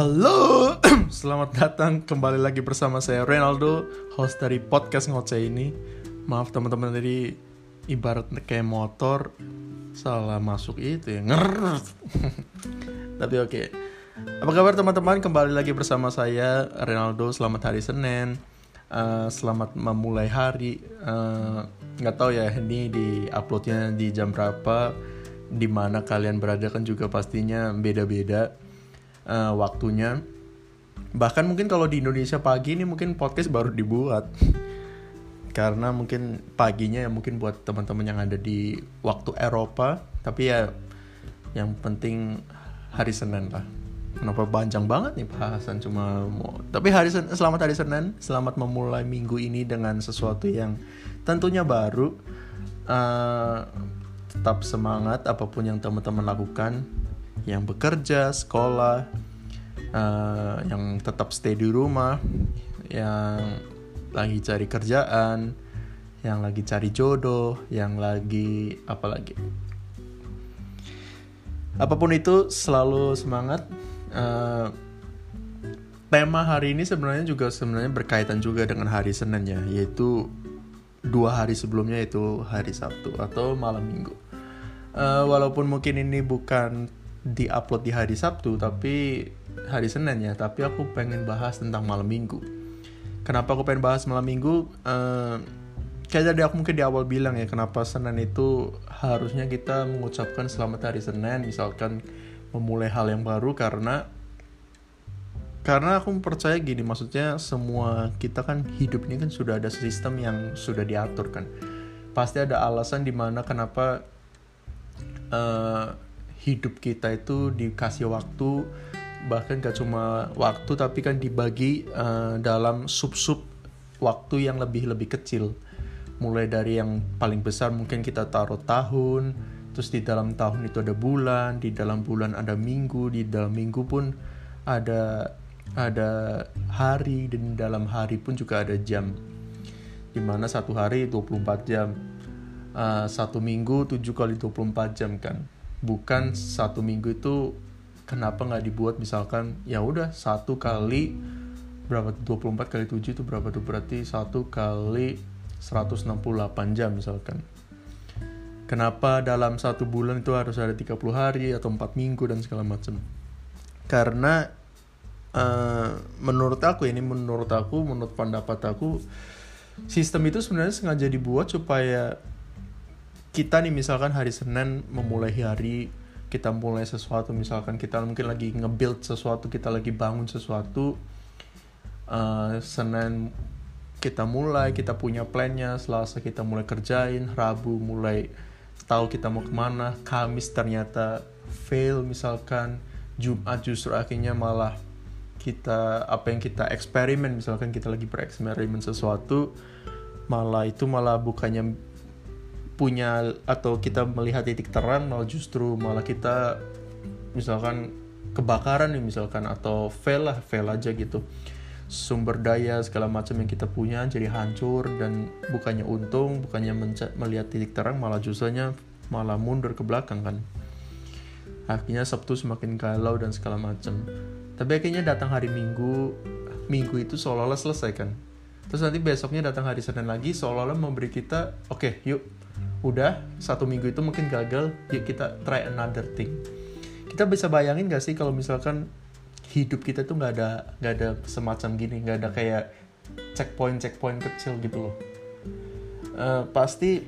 Halo, selamat datang kembali lagi bersama saya Renaldo, host dari podcast ngoceh ini. Maaf teman-teman tadi ibarat kayak motor salah masuk itu ya. Tapi oke. Apa kabar teman-teman? Kembali lagi bersama saya Renaldo. Selamat hari Senin. Uh, selamat memulai hari. Uh, nggak tahu ya ini di uploadnya di jam berapa, di mana kalian berada kan juga pastinya beda-beda uh, waktunya. Bahkan mungkin kalau di Indonesia pagi ini mungkin podcast baru dibuat. Karena mungkin paginya ya mungkin buat teman-teman yang ada di waktu Eropa, tapi ya yang penting hari Senin lah. Kenapa panjang banget nih bahasan cuma mau. Tapi hari Sen selamat hari Senin, selamat memulai minggu ini dengan sesuatu yang tentunya baru. Uh, tetap semangat apa pun yang teman-teman lakukan, yang bekerja, sekolah, uh, yang tetap stay di rumah, yang lagi cari kerjaan, yang lagi cari jodoh, yang lagi apa lagi. Apa pun itu selalu semangat. Uh, tema hari ini sebenarnya juga sebenarnya berkaitan juga dengan hari Senin ya, yaitu dua hari sebelumnya itu hari Sabtu atau malam Minggu. Uh, walaupun mungkin ini bukan diupload di hari Sabtu tapi hari Senin ya. Tapi aku pengen bahas tentang malam minggu. Kenapa aku pengen bahas malam minggu? Uh, kayak tadi aku mungkin di awal bilang ya kenapa Senin itu harusnya kita mengucapkan selamat hari Senin misalkan memulai hal yang baru karena karena aku percaya gini maksudnya semua kita kan hidup ini kan sudah ada sistem yang sudah diatur kan. Pasti ada alasan di mana kenapa uh, hidup kita itu dikasih waktu bahkan gak cuma waktu tapi kan dibagi uh, dalam sub-sub waktu yang lebih lebih kecil. Mulai dari yang paling besar mungkin kita taruh tahun terus di dalam tahun itu ada bulan di dalam bulan ada minggu di dalam minggu pun ada ada hari dan dalam hari pun juga ada jam. Di mana satu hari 24 jam. Uh, satu minggu 7 kali 24 jam kan bukan satu minggu itu kenapa nggak dibuat? Misalkan ya udah satu kali berapa 24 kali 7 itu berapa tuh? Berarti satu kali 168 jam misalkan. Kenapa dalam satu bulan itu harus ada 30 hari atau 4 minggu dan segala macam? Karena uh, menurut aku ini menurut aku menurut pendapat aku sistem itu sebenarnya sengaja dibuat supaya kita nih misalkan hari Senin memulai hari kita mulai sesuatu misalkan kita mungkin lagi nge-build sesuatu kita lagi bangun sesuatu uh, Senin kita mulai kita punya plannya Selasa kita mulai kerjain Rabu mulai tahu kita mau ke mana Kamis ternyata fail misalkan Jumat justru akhirnya malah kita apa yang kita eksperimen misalkan kita lagi bereksperimen sesuatu malah itu malah bukannya punya atau kita melihat titik terang malah justru malah kita misalkan kebakaran nih misalkan atau fail lah fail aja gitu. Sumber daya segala macam yang kita punya jadi hancur dan bukannya untung bukannya melihat titik terang malah justranya malah mundur ke belakang kan. Akhirnya Sabtu semakin galau dan segala macam. Tapi akhirnya datang hari Minggu Minggu itu seolah-olah selesai kan. Terus nanti besoknya datang hari Senin lagi seolah-olah memberi kita oke okay, yuk udah satu minggu itu mungkin gagal yuk kita try another thing. Kita bisa bayangin gak sih kalau misalkan hidup kita tuh nggak ada nggak ada semacam gini nggak ada kayak checkpoint checkpoint kecil gitu loh. Uh, pasti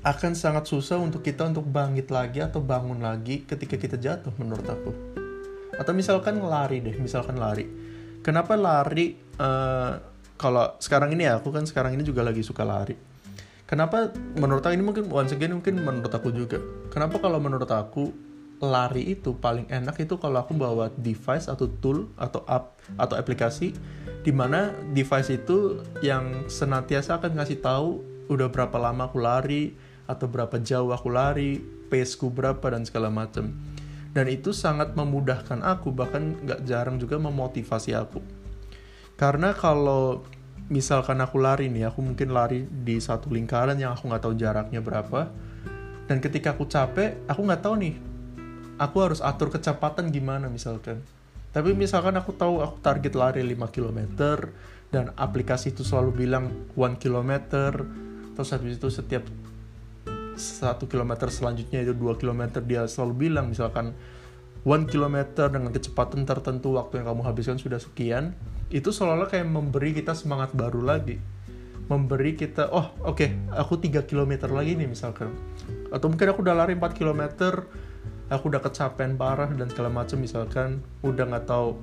akan sangat susah untuk kita untuk bangkit lagi atau bangun lagi ketika kita jatuh menurut aku. Atau misalkan lari deh misalkan lari. Kenapa lari uh, kalau sekarang ini ya aku kan sekarang ini juga lagi suka lari Kenapa menurut aku ini mungkin once again mungkin menurut aku juga. Kenapa kalau menurut aku lari itu paling enak itu kalau aku bawa device atau tool atau app atau aplikasi di mana device itu yang senantiasa akan ngasih tahu udah berapa lama aku lari atau berapa jauh aku lari, paceku berapa dan segala macam. Dan itu sangat memudahkan aku bahkan nggak jarang juga memotivasi aku. Karena kalau misalkan aku lari nih, aku mungkin lari di satu lingkaran yang aku nggak tahu jaraknya berapa. Dan ketika aku capek, aku nggak tahu nih, aku harus atur kecepatan gimana misalkan. tapi misalkan aku tahu aku target lari 5 km dan aplikasi itu selalu bilang 1 km terus habis itu setiap satu kilometer selanjutnya itu 2 km dia selalu bilang misalkan 1 km dengan kecepatan tertentu waktu yang kamu habiskan sudah sekian itu seolah-olah kayak memberi kita semangat baru lagi. Memberi kita oh oke okay, aku 3 km lagi nih misalkan. Atau mungkin aku udah lari 4 km aku udah kecapean parah dan segala macam misalkan udah nggak tahu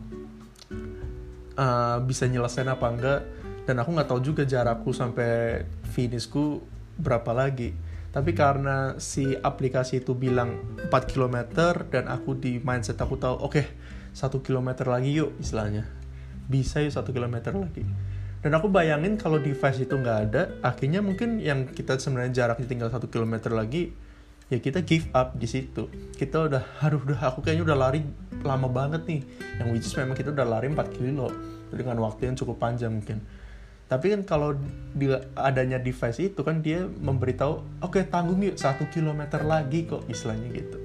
uh, bisa nyelesain apa enggak dan aku nggak tahu juga jarakku sampai finishku berapa lagi. Tapi karena si aplikasi itu bilang 4 km dan aku di mindset aku tahu oke okay, satu kilometer lagi yuk istilahnya bisa yuk satu kilometer lagi. Dan aku bayangin kalau device itu nggak ada akhirnya mungkin yang kita sebenarnya jaraknya tinggal satu kilometer lagi ya kita give up di situ. Kita udah aduh udah aku kayaknya udah lari lama banget nih. Yang which is memang kita udah lari 4 kilo dengan waktu yang cukup panjang mungkin. Tapi kan kalau adanya device itu kan dia memberitahu oke okay, tanggung yuk satu kilometer lagi kok istilahnya gitu.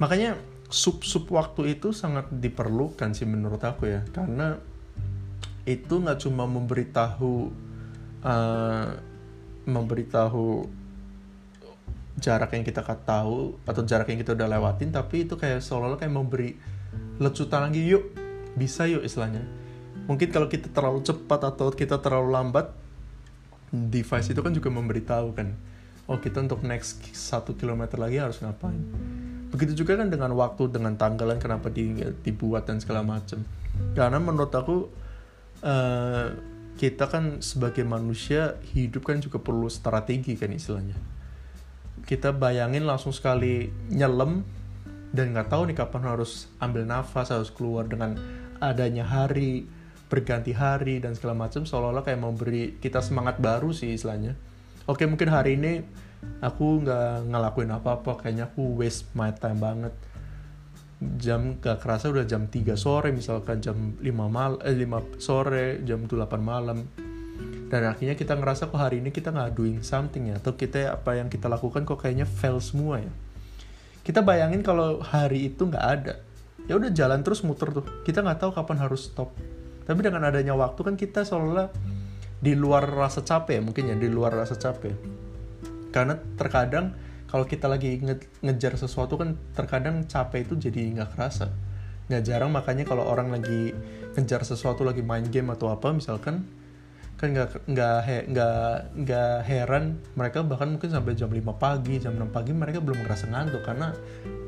Makanya sub sub waktu itu sangat diperlukan sih menurut aku ya karena itu nggak cuma memberitahu uh, memberitahu jarak yang kita tahu atau jarak yang kita udah lewatin tapi itu kayak seolah-olah kayak memberi lecutan lagi yuk bisa yuk istilahnya. Mungkin kalau kita terlalu cepat atau kita terlalu lambat device itu kan juga memberitahu kan oh kita untuk next satu kilometer lagi harus ngapain. Begitu juga kan dengan waktu dengan tanggalan kenapa di, dibuat dan segala macam karena menurut aku uh, kita kan sebagai manusia hidup kan juga perlu strategi kan istilahnya. Kita bayangin langsung sekali nyelam dan nggak tahu nih kapan harus ambil nafas harus keluar dengan adanya hari berganti hari dan segala macam seolah-olah kayak memberi kita semangat baru sih istilahnya. Oke mungkin hari ini aku nggak ngelakuin apa-apa kayaknya aku waste my time banget jam gak kerasa udah jam 3 sore misalkan jam 5 mal eh 5 sore jam 8 malam. Dan akhirnya kita ngerasa kok hari ini kita nggak doing something ya atau kita apa yang kita lakukan kok kayaknya fail semua ya. Kita bayangin kalau hari itu nggak ada. Ya udah jalan terus muter tuh. Kita nggak tahu kapan harus stop. Tapi dengan adanya waktu kan kita seolah di luar rasa capek ya mungkin ya di luar rasa capek. Karena terkadang kalau kita lagi nge ngejar sesuatu kan terkadang capek itu jadi nggak kerasa. Nggak jarang makanya kalau orang lagi ngejar sesuatu lagi main game atau apa misalkan kan nggak nggak he, nggak heran mereka bahkan mungkin sampai jam 5 pagi jam 6 pagi mereka belum ngerasa ngantuk karena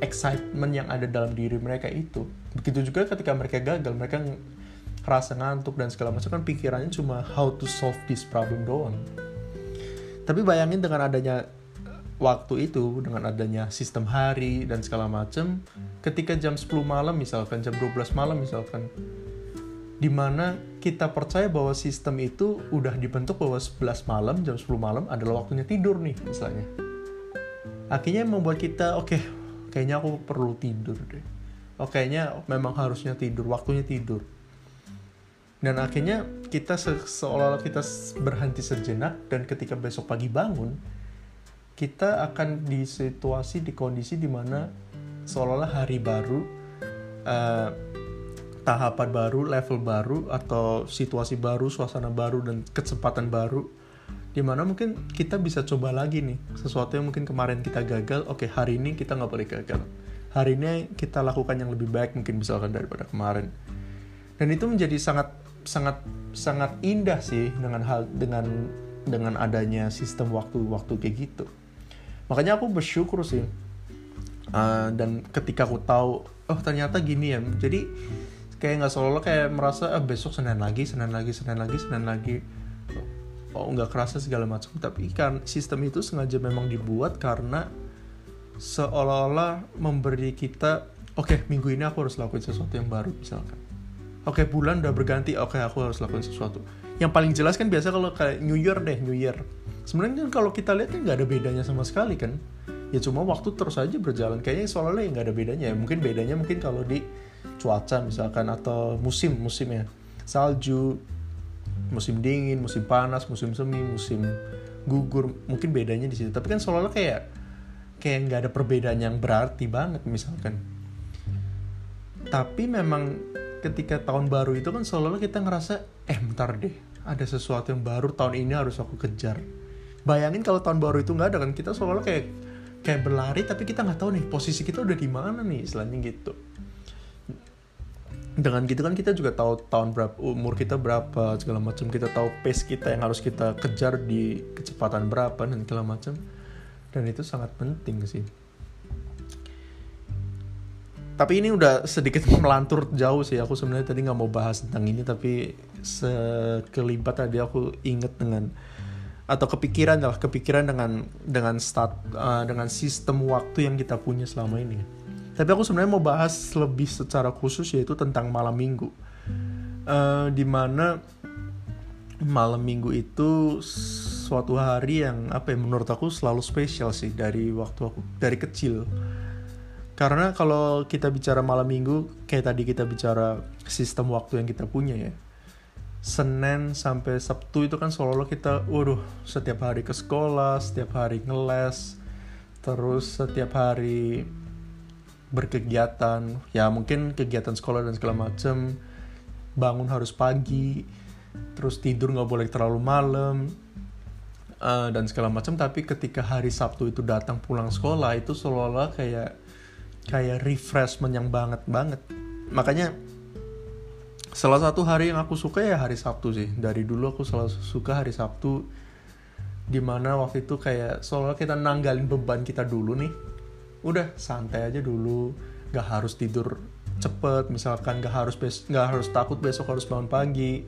excitement yang ada dalam diri mereka itu. Begitu juga ketika mereka gagal mereka ngerasa ngantuk dan segala macam kan pikirannya cuma how to solve this problem doang. Tapi bayangin dengan adanya waktu itu dengan adanya sistem hari dan segala macam ketika jam 10 malam misalkan jam 12 malam misalkan di mana kita percaya bahwa sistem itu udah dibentuk bahwa 11 malam jam 10 malam adalah waktunya tidur nih misalnya. Akhirnya membuat kita oke okay, kayaknya aku perlu tidur deh. Oh kayaknya memang harusnya tidur waktunya tidur. Dan akhirnya kita se seolah-olah kita berhenti sejenak dan ketika besok pagi bangun kita akan di situasi di kondisi di mana seolah-olah hari baru uh, tahapan baru, level baru atau situasi baru, suasana baru dan kecepatan baru di mana mungkin kita bisa coba lagi nih sesuatu yang mungkin kemarin kita gagal oke okay, hari ini kita nggak boleh gagal. Hari ini kita lakukan yang lebih baik mungkin misalkan daripada kemarin. Dan itu menjadi sangat sangat sangat indah sih dengan hal dengan dengan adanya sistem waktu-waktu kayak gitu makanya aku bersyukur sih. Uh, dan ketika aku tahu oh ternyata gini ya. Jadi kayak nggak selalu kayak merasa ah, besok senin lagi senin lagi senin lagi senin lagi. Oh nggak kerasa segala macam. Tapi kan sistem itu sengaja memang dibuat karena seolah-olah memberi kita oke okay, minggu ini aku harus lakuin sesuatu yang baru misalkan. Oke okay, bulan udah berganti oke okay, aku harus lakuin sesuatu yang paling jelas kan biasa kalau kayak New Year deh New Year. Sebenarnya kan kalau kita lihat kan nggak ada bedanya sama sekali kan. Ya cuma waktu terus aja berjalan. Kayaknya soalnya nggak ada bedanya ya. Mungkin bedanya mungkin kalau di cuaca misalkan atau musim musimnya. Salju musim dingin musim panas musim semi musim gugur mungkin bedanya di situ. Tapi kan seolah-olah kayak kayak nggak ada perbedaan yang berarti banget misalkan. Tapi memang ketika tahun baru itu kan selalu kita ngerasa eh bentar deh ada sesuatu yang baru tahun ini harus aku kejar. Bayangin kalau tahun baru itu nggak ada kan kita selalu kayak kayak berlari tapi kita nggak tahu nih posisi kita udah di mana nih istilahnya gitu. Dengan gitu kan kita juga tahu tahun berapa umur kita berapa segala macam kita tahu pace kita yang harus kita kejar di kecepatan berapa dan segala macam. Dan itu sangat penting sih tapi ini udah sedikit melantur jauh sih aku sebenarnya tadi nggak mau bahas tentang ini tapi sekelibat tadi aku inget dengan atau kepikiran lah kepikiran dengan dengan start uh, dengan sistem waktu yang kita punya selama ini tapi aku sebenarnya mau bahas lebih secara khusus yaitu tentang malam minggu. Uh, di mana malam minggu itu suatu hari yang apa ya menurut aku selalu spesial sih dari waktu aku dari kecil. Karena kalau kita bicara malam minggu kayak tadi kita bicara sistem waktu yang kita punya ya. Senin sampai Sabtu itu kan selalu kita, waduh, setiap hari ke sekolah, setiap hari ngeles, terus setiap hari berkegiatan. Ya mungkin kegiatan sekolah dan segala macem. Bangun harus pagi terus tidur nggak boleh terlalu malam uh, dan segala macam tapi ketika hari Sabtu itu datang pulang sekolah itu seolah-olah kayak kayak refreshment yang banget banget. Makanya salah satu hari yang aku suka ya hari Sabtu sih. Dari dulu aku selalu suka hari Sabtu di mana waktu itu kayak seolah kita nanggalin beban kita dulu nih. Udah santai aja dulu. Gak harus tidur cepet misalkan gak harus bes gak harus takut besok harus bangun pagi.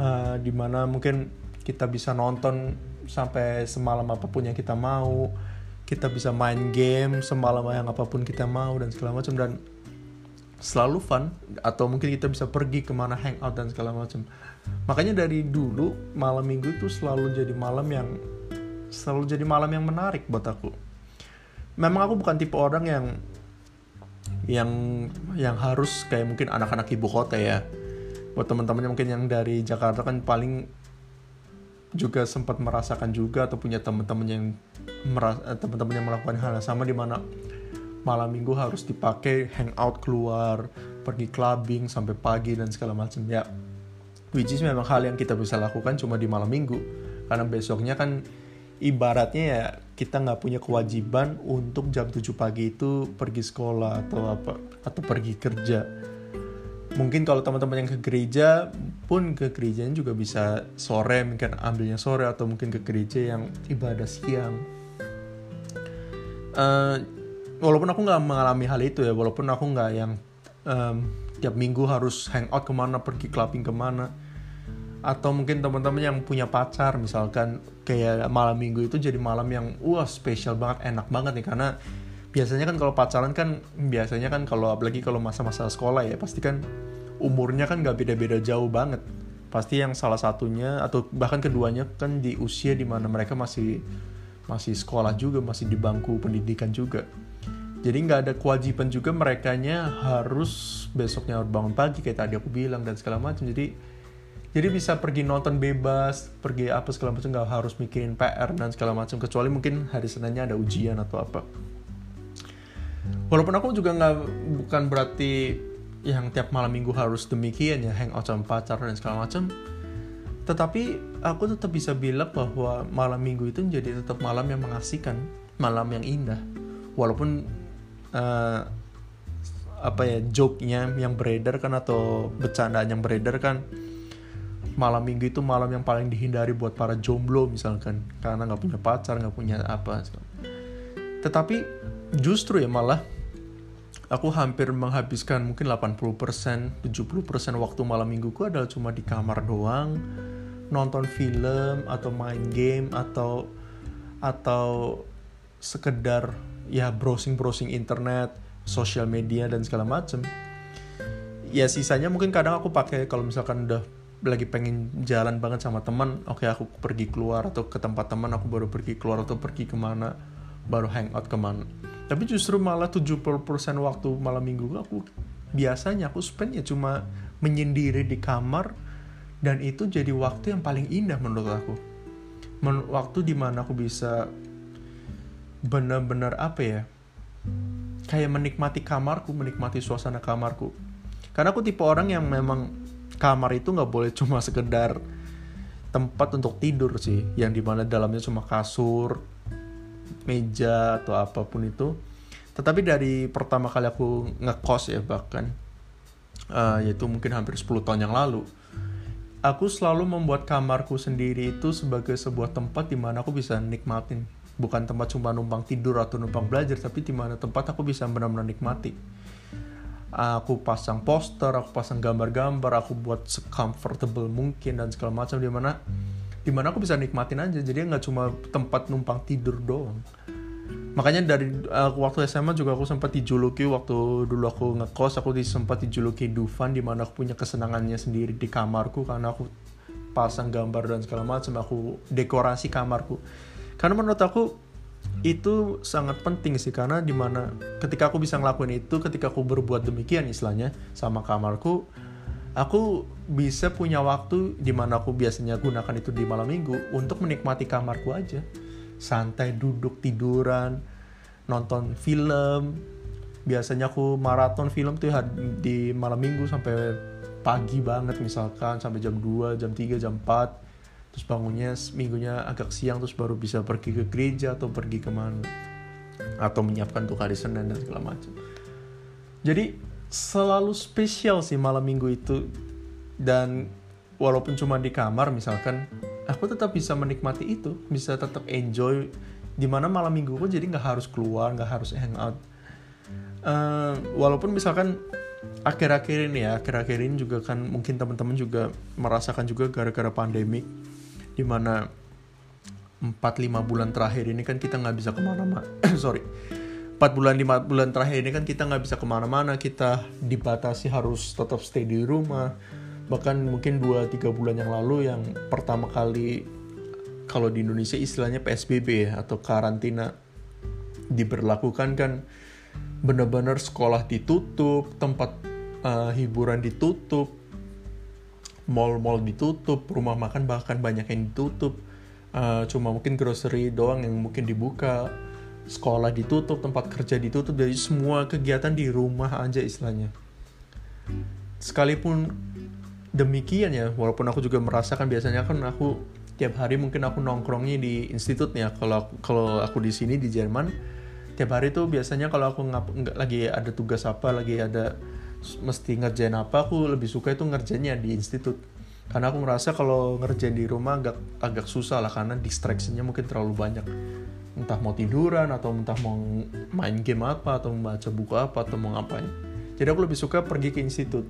Uh, di mana mungkin kita bisa nonton sampai semalam apa pun yang kita mau kita bisa main game semalam yang apa pun kita mau dan segala macam dan selalu fun atau mungkin kita bisa pergi ke mana hangout dan segala macam. Makanya dari dulu malam minggu itu selalu jadi malam yang selalu jadi malam yang menarik buat aku. Memang aku bukan tipe orang yang yang yang harus kayak mungkin anak-anak ibu kota ya. Buat teman-teman mungkin yang dari Jakarta kan paling juga sempat merasakan juga atau punya teman-teman yang eh, teman-teman yang melakukan hal yang sama di mana malam minggu harus dipakai hangout keluar pergi clubbing sampai pagi dan segala macam. Ya which is memang hal yang kita bisa lakukan cuma di malam minggu. Karena besoknya kan ibaratnya ya kita nggak punya kewajiban untuk jam 7 pagi itu pergi sekolah atau apa atau pergi kerja mungkin kalau teman-teman yang ke gereja pun ke gerejanya juga bisa sore mungkin ambilnya sore atau mungkin ke gereja yang ibadah siang. Uh, walaupun aku nggak mengalami hal itu ya walaupun aku nggak yang um, tiap minggu harus hangout ke mana pergi clubbing ke mana. Atau mungkin teman-teman yang punya pacar misalkan kayak malam minggu itu jadi malam yang wah spesial banget enak banget nih. Karena biasanya kan kalau pacaran kan biasanya kan kalau apalagi kalau masa-masa sekolah ya pasti kan umurnya kan gak beda-beda jauh banget. Pasti yang salah satunya atau bahkan keduanya kan di usia di mana mereka masih masih sekolah juga masih di bangku pendidikan juga. Jadi nggak ada kewajiban juga mereka harus besoknya harus bangun pagi kayak tadi aku bilang dan segala macam. Jadi jadi bisa pergi nonton bebas pergi apa segala macam nggak harus mikirin PR dan segala macam kecuali mungkin hari Seninnya ada ujian atau apa walaupun aku juga nggak bukan berarti yang tiap malam minggu harus demikian ya hangout sama pacar dan segala macam. Tetapi aku tetap bisa bilang bahwa malam minggu itu menjadi tetap malam yang mengasihkan malam yang indah. Walaupun uh, apa ya joke-nya yang beredar kan atau bercandaan yang beredar kan malam minggu itu malam yang paling dihindari buat para jomblo misalkan. Karena nggak punya pacar nggak punya apa tetapi justru ya malah aku hampir menghabiskan mungkin 80% 70% waktu malam mingguku adalah cuma di kamar doang. Nonton film atau main game atau atau sekedar ya browsing browsing internet sosial media dan segala macem. Ya sisanya mungkin kadang aku pakai kalau misalkan udah lagi pengen jalan banget sama teman oke okay, aku pergi keluar atau ke tempat teman aku baru pergi keluar atau pergi ke mana baru hangout ke mana tapi justru malah 70% waktu malam minggu aku biasanya aku spend ya cuma menyendiri di kamar dan itu jadi waktu yang paling indah menurut aku. Men waktu di mana aku bisa benar-benar apa ya kayak menikmati kamarku menikmati suasana kamarku. Karena aku tipe orang yang memang kamar itu nggak boleh cuma sekedar tempat untuk tidur sih. Yang di mana dalamnya cuma kasur meja atau apa pun itu. Tetapi dari pertama kali aku ngekos ya bahkan uh, yaitu mungkin hampir 10 tahun yang lalu aku selalu membuat kamarku sendiri itu sebagai sebuah tempat di mana aku bisa nikmatin. Bukan tempat cuma numpang tidur atau numpang belajar tapi di mana tempat aku bisa benar-benar nikmati. Aku pasang poster aku pasang gambar-gambar aku buat comfortable mungkin dan segala macam di mana di mana aku bisa nikmatin aja. Jadi nggak cuma tempat numpang tidur doang. Makanya dari uh, waktu SMA juga aku sempat dijuluki waktu dulu aku ngekos aku sempat dijuluki Dufan di mana aku punya kesenangannya sendiri di kamarku karena aku pasang gambar dan segala macam aku dekorasi kamarku. Karena menurut aku itu sangat penting sih karena di mana ketika aku bisa ngelakuin itu ketika aku berbuat demikian istilahnya sama kamarku aku bisa punya waktu di mana aku biasanya gunakan itu di malam minggu untuk menikmati kamarku aja. Santai duduk tiduran nonton film. Biasanya aku maraton film tuh di malam minggu sampai pagi banget misalkan sampai jam 2, jam 3, jam 4 terus bangunnya minggunya agak siang terus baru bisa pergi ke gereja atau pergi ke mana. Atau menyiapkan untuk hari Senin dan segala macam. Jadi selalu spesial sih malam minggu itu. Dan walaupun cuma di kamar misalkan aku tetap bisa menikmati itu. Bisa tetap enjoy. Di mana malam minggu pun jadi nggak harus keluar nggak harus hangout. Uh, walaupun misalkan akhir-akhir ini ya akhir-akhir ini juga kan mungkin teman-teman juga merasakan juga gara-gara pandemik di mana 4-5 bulan terakhir ini kan kita nggak bisa ke mana-mana. Sorry 4 bulan 5 bulan terakhir ini kan kita nggak bisa ke mana-mana. Kita dibatasi harus tetap stay di rumah. Bahkan mungkin 2-3 bulan yang lalu yang pertama kali kalau di Indonesia istilahnya PSBB ya atau karantina diberlakukan kan benar-benar sekolah ditutup tempat uh, hiburan ditutup mall-mall ditutup, rumah makan bahkan banyak yang ditutup. Uh, cuma mungkin grocery doang yang mungkin dibuka, sekolah ditutup, tempat kerja ditutup, jadi semua kegiatan di rumah aja istilahnya. Sekalipun demikian ya, walaupun aku juga merasakan biasanya kan aku tiap hari mungkin aku nongkrongnya di institutnya. Kalau kalau aku di sini di Jerman, tiap hari tuh biasanya kalau aku nggak lagi ada tugas apa, lagi ada mesti ngerjain apa aku lebih suka itu ngerjainnya di institut karena aku ngerasa kalau ngerjain di rumah agak agak susah lah karena distraksinya mungkin terlalu banyak. Entah mau tiduran atau entah mau main game apa atau membaca buku apa atau mau ngapain. Jadi aku lebih suka pergi ke institut.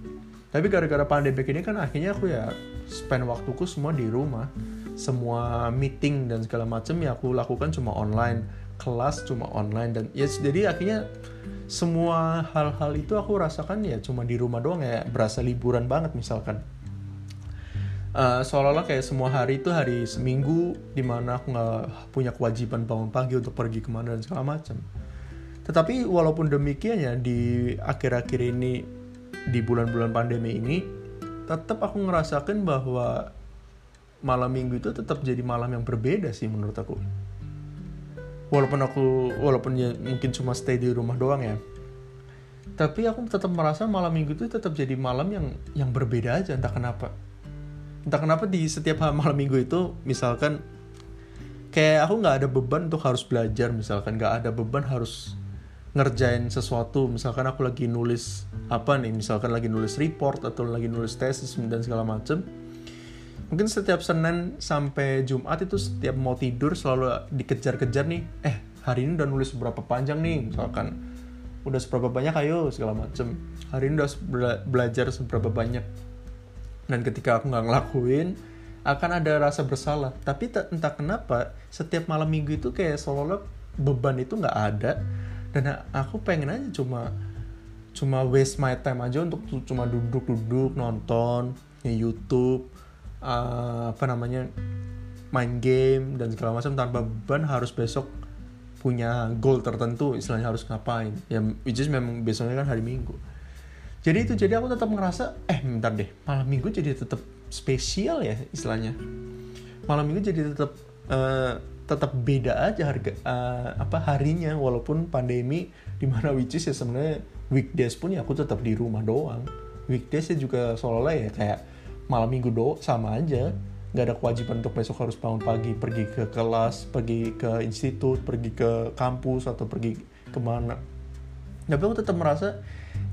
Tapi gara-gara pandemi ini kan akhirnya aku ya spend waktuku semua di rumah. Semua meeting dan segala macam ya aku lakukan cuma online. Kelas cuma online dan ya jadi akhirnya semua hal-hal itu aku rasakan ya cuma di rumah doang ya berasa liburan banget misalkan uh, seolah-olah kayak semua hari itu hari seminggu di mana aku nggak punya kewajiban bangun pagi untuk pergi ke mana dan segala macam tetapi walaupun demikian ya di akhir-akhir ini di bulan-bulan pandemi ini tetap aku ngerasakan bahwa malam minggu itu tetap jadi malam yang berbeda sih menurut aku. Walaupun aku walaupun ya mungkin cuma stay di rumah doang ya. Tapi aku tetap merasa malam minggu itu tetap jadi malam yang yang berbeda aja entah kenapa entah kenapa di setiap malam minggu itu misalkan kayak aku nggak ada beban untuk harus belajar misalkan. Nggak ada beban harus ngerjain sesuatu. Misalkan aku lagi nulis apa nih? Misalkan lagi nulis report atau lagi nulis tesis dan segala macem. Mungkin setiap Senin sampai Jumat itu setiap mau tidur selalu dikejar-kejar nih eh hari ini udah nulis berapa panjang nih? Misalkan udah seberapa banyak? Ayo segala macem. Hari ini udah bela belajar seberapa banyak dan ketika aku nggak ngelakuin akan ada rasa bersalah. Tapi entah kenapa setiap malam minggu itu kayak seolah-olah beban itu nggak ada. Dan aku pengen aja cuma cuma waste my time aja untuk cuma duduk-duduk nonton ya YouTube uh, apa namanya main game dan segala macam tanpa beban harus besok punya goal tertentu istilahnya harus ngapain. Ya which is memang besoknya kan hari minggu jadi itu jadi aku tetap ngerasa eh bentar deh malam minggu jadi tetap spesial ya istilahnya. Malam minggu jadi tetap uh, tetap beda aja harga uh, apa harinya. Walaupun pandemi di mana which is ya sebenarnya weekdays pun ya aku tetap di rumah doang. Weekdays juga seolah-olah ya kayak malam minggu do sama aja. Nggak ada kewajiban untuk besok harus bangun pagi. Pergi ke kelas pergi ke institut pergi ke kampus atau pergi ke mana. Tapi aku tetap merasa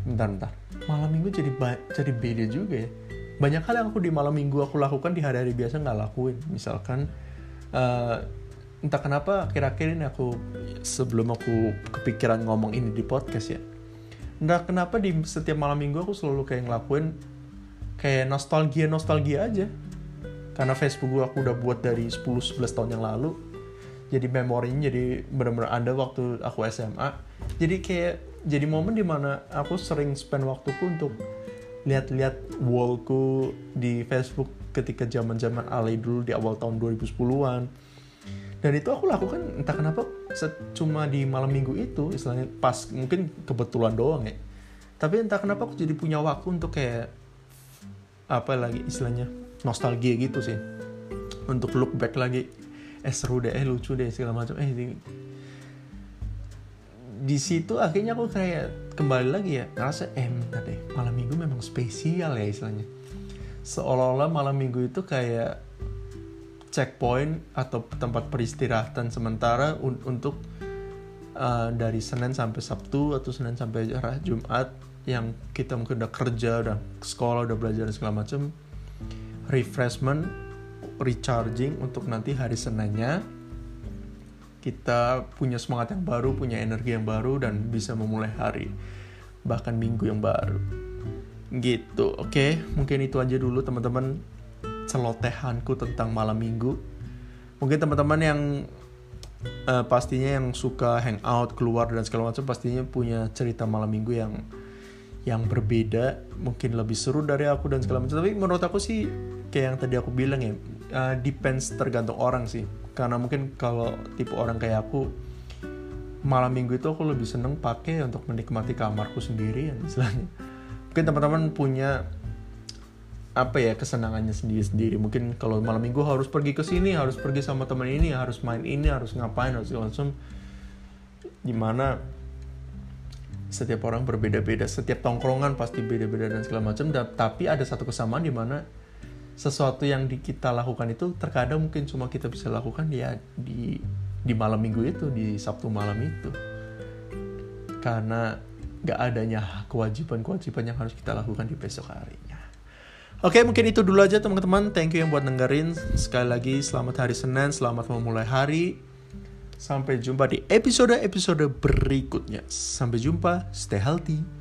bentar bentar malam minggu jadi jadi beda juga ya. Banyak hal yang aku di malam minggu aku lakukan di hari-hari biasa nggak lakuin. Misalkan uh, entah kenapa akhir-akhir ini aku sebelum aku kepikiran ngomong ini di podcast ya entah kenapa di setiap malam minggu aku selalu kayak ngelakuin kayak nostalgia nostalgia aja. Karena Facebook gue aku udah buat dari 10-11 tahun yang lalu. Jadi memorinya jadi benar-benar ada waktu aku SMA jadi kayak jadi momen di mana aku sering spend waktuku untuk lihat-lihat wallku di Facebook ketika zaman-zaman alay dulu di awal tahun 2010-an dan itu aku lakukan entah kenapa cuma di malam minggu itu istilahnya pas mungkin kebetulan doang ya. Tapi entah kenapa aku jadi punya waktu untuk kayak apa lagi istilahnya nostalgia gitu sih. Untuk look back lagi. Eh seru deh eh lucu deh segala macam. Eh di, di situ akhirnya aku kayak kembali lagi ya ngerasa eh deh malam minggu memang spesial ya istilahnya. Seolah-olah malam minggu itu kayak checkpoint atau tempat peristirahatan sementara un untuk uh, dari Senin sampai Sabtu atau Senin sampai Jumat yang kita mungkin udah kerja, udah sekolah, udah belajar dan segala macam refreshment, recharging untuk nanti hari Seninnya kita punya semangat yang baru, punya energi yang baru dan bisa memulai hari bahkan minggu yang baru. Gitu, oke? Okay? Mungkin itu aja dulu teman-teman celotehanku tentang malam minggu. Mungkin teman-teman yang uh, pastinya yang suka hangout, keluar dan segala macam pastinya punya cerita malam minggu yang yang berbeda mungkin lebih seru dari aku dan segala macam tapi menurut aku sih kayak yang tadi aku bilang ya uh, depends tergantung orang sih karena mungkin kalau tipe orang kayak aku malam minggu itu aku lebih seneng pakai untuk menikmati kamarku sendiri ya istilahnya mungkin teman-teman punya apa ya kesenangannya sendiri-sendiri. Mungkin kalau malam minggu harus pergi ke sini harus pergi sama teman ini harus main ini harus ngapain harus langsung gimana setiap orang berbeda-beda. Setiap tongkrongan pasti beda-beda dan segala macam tapi ada satu kesamaan di mana sesuatu yang di, kita lakukan itu terkadang mungkin cuma kita bisa lakukan ya di di malam minggu itu di sabtu malam itu. Karena gak adanya kewajiban-kewajiban yang harus kita lakukan di besok harinya. Oke mungkin itu dulu aja teman-teman. Thank you yang buat dengerin. Sekali lagi selamat hari Senin Selamat memulai hari. Sampai jumpa di episode-episode berikutnya. Sampai jumpa, stay healthy.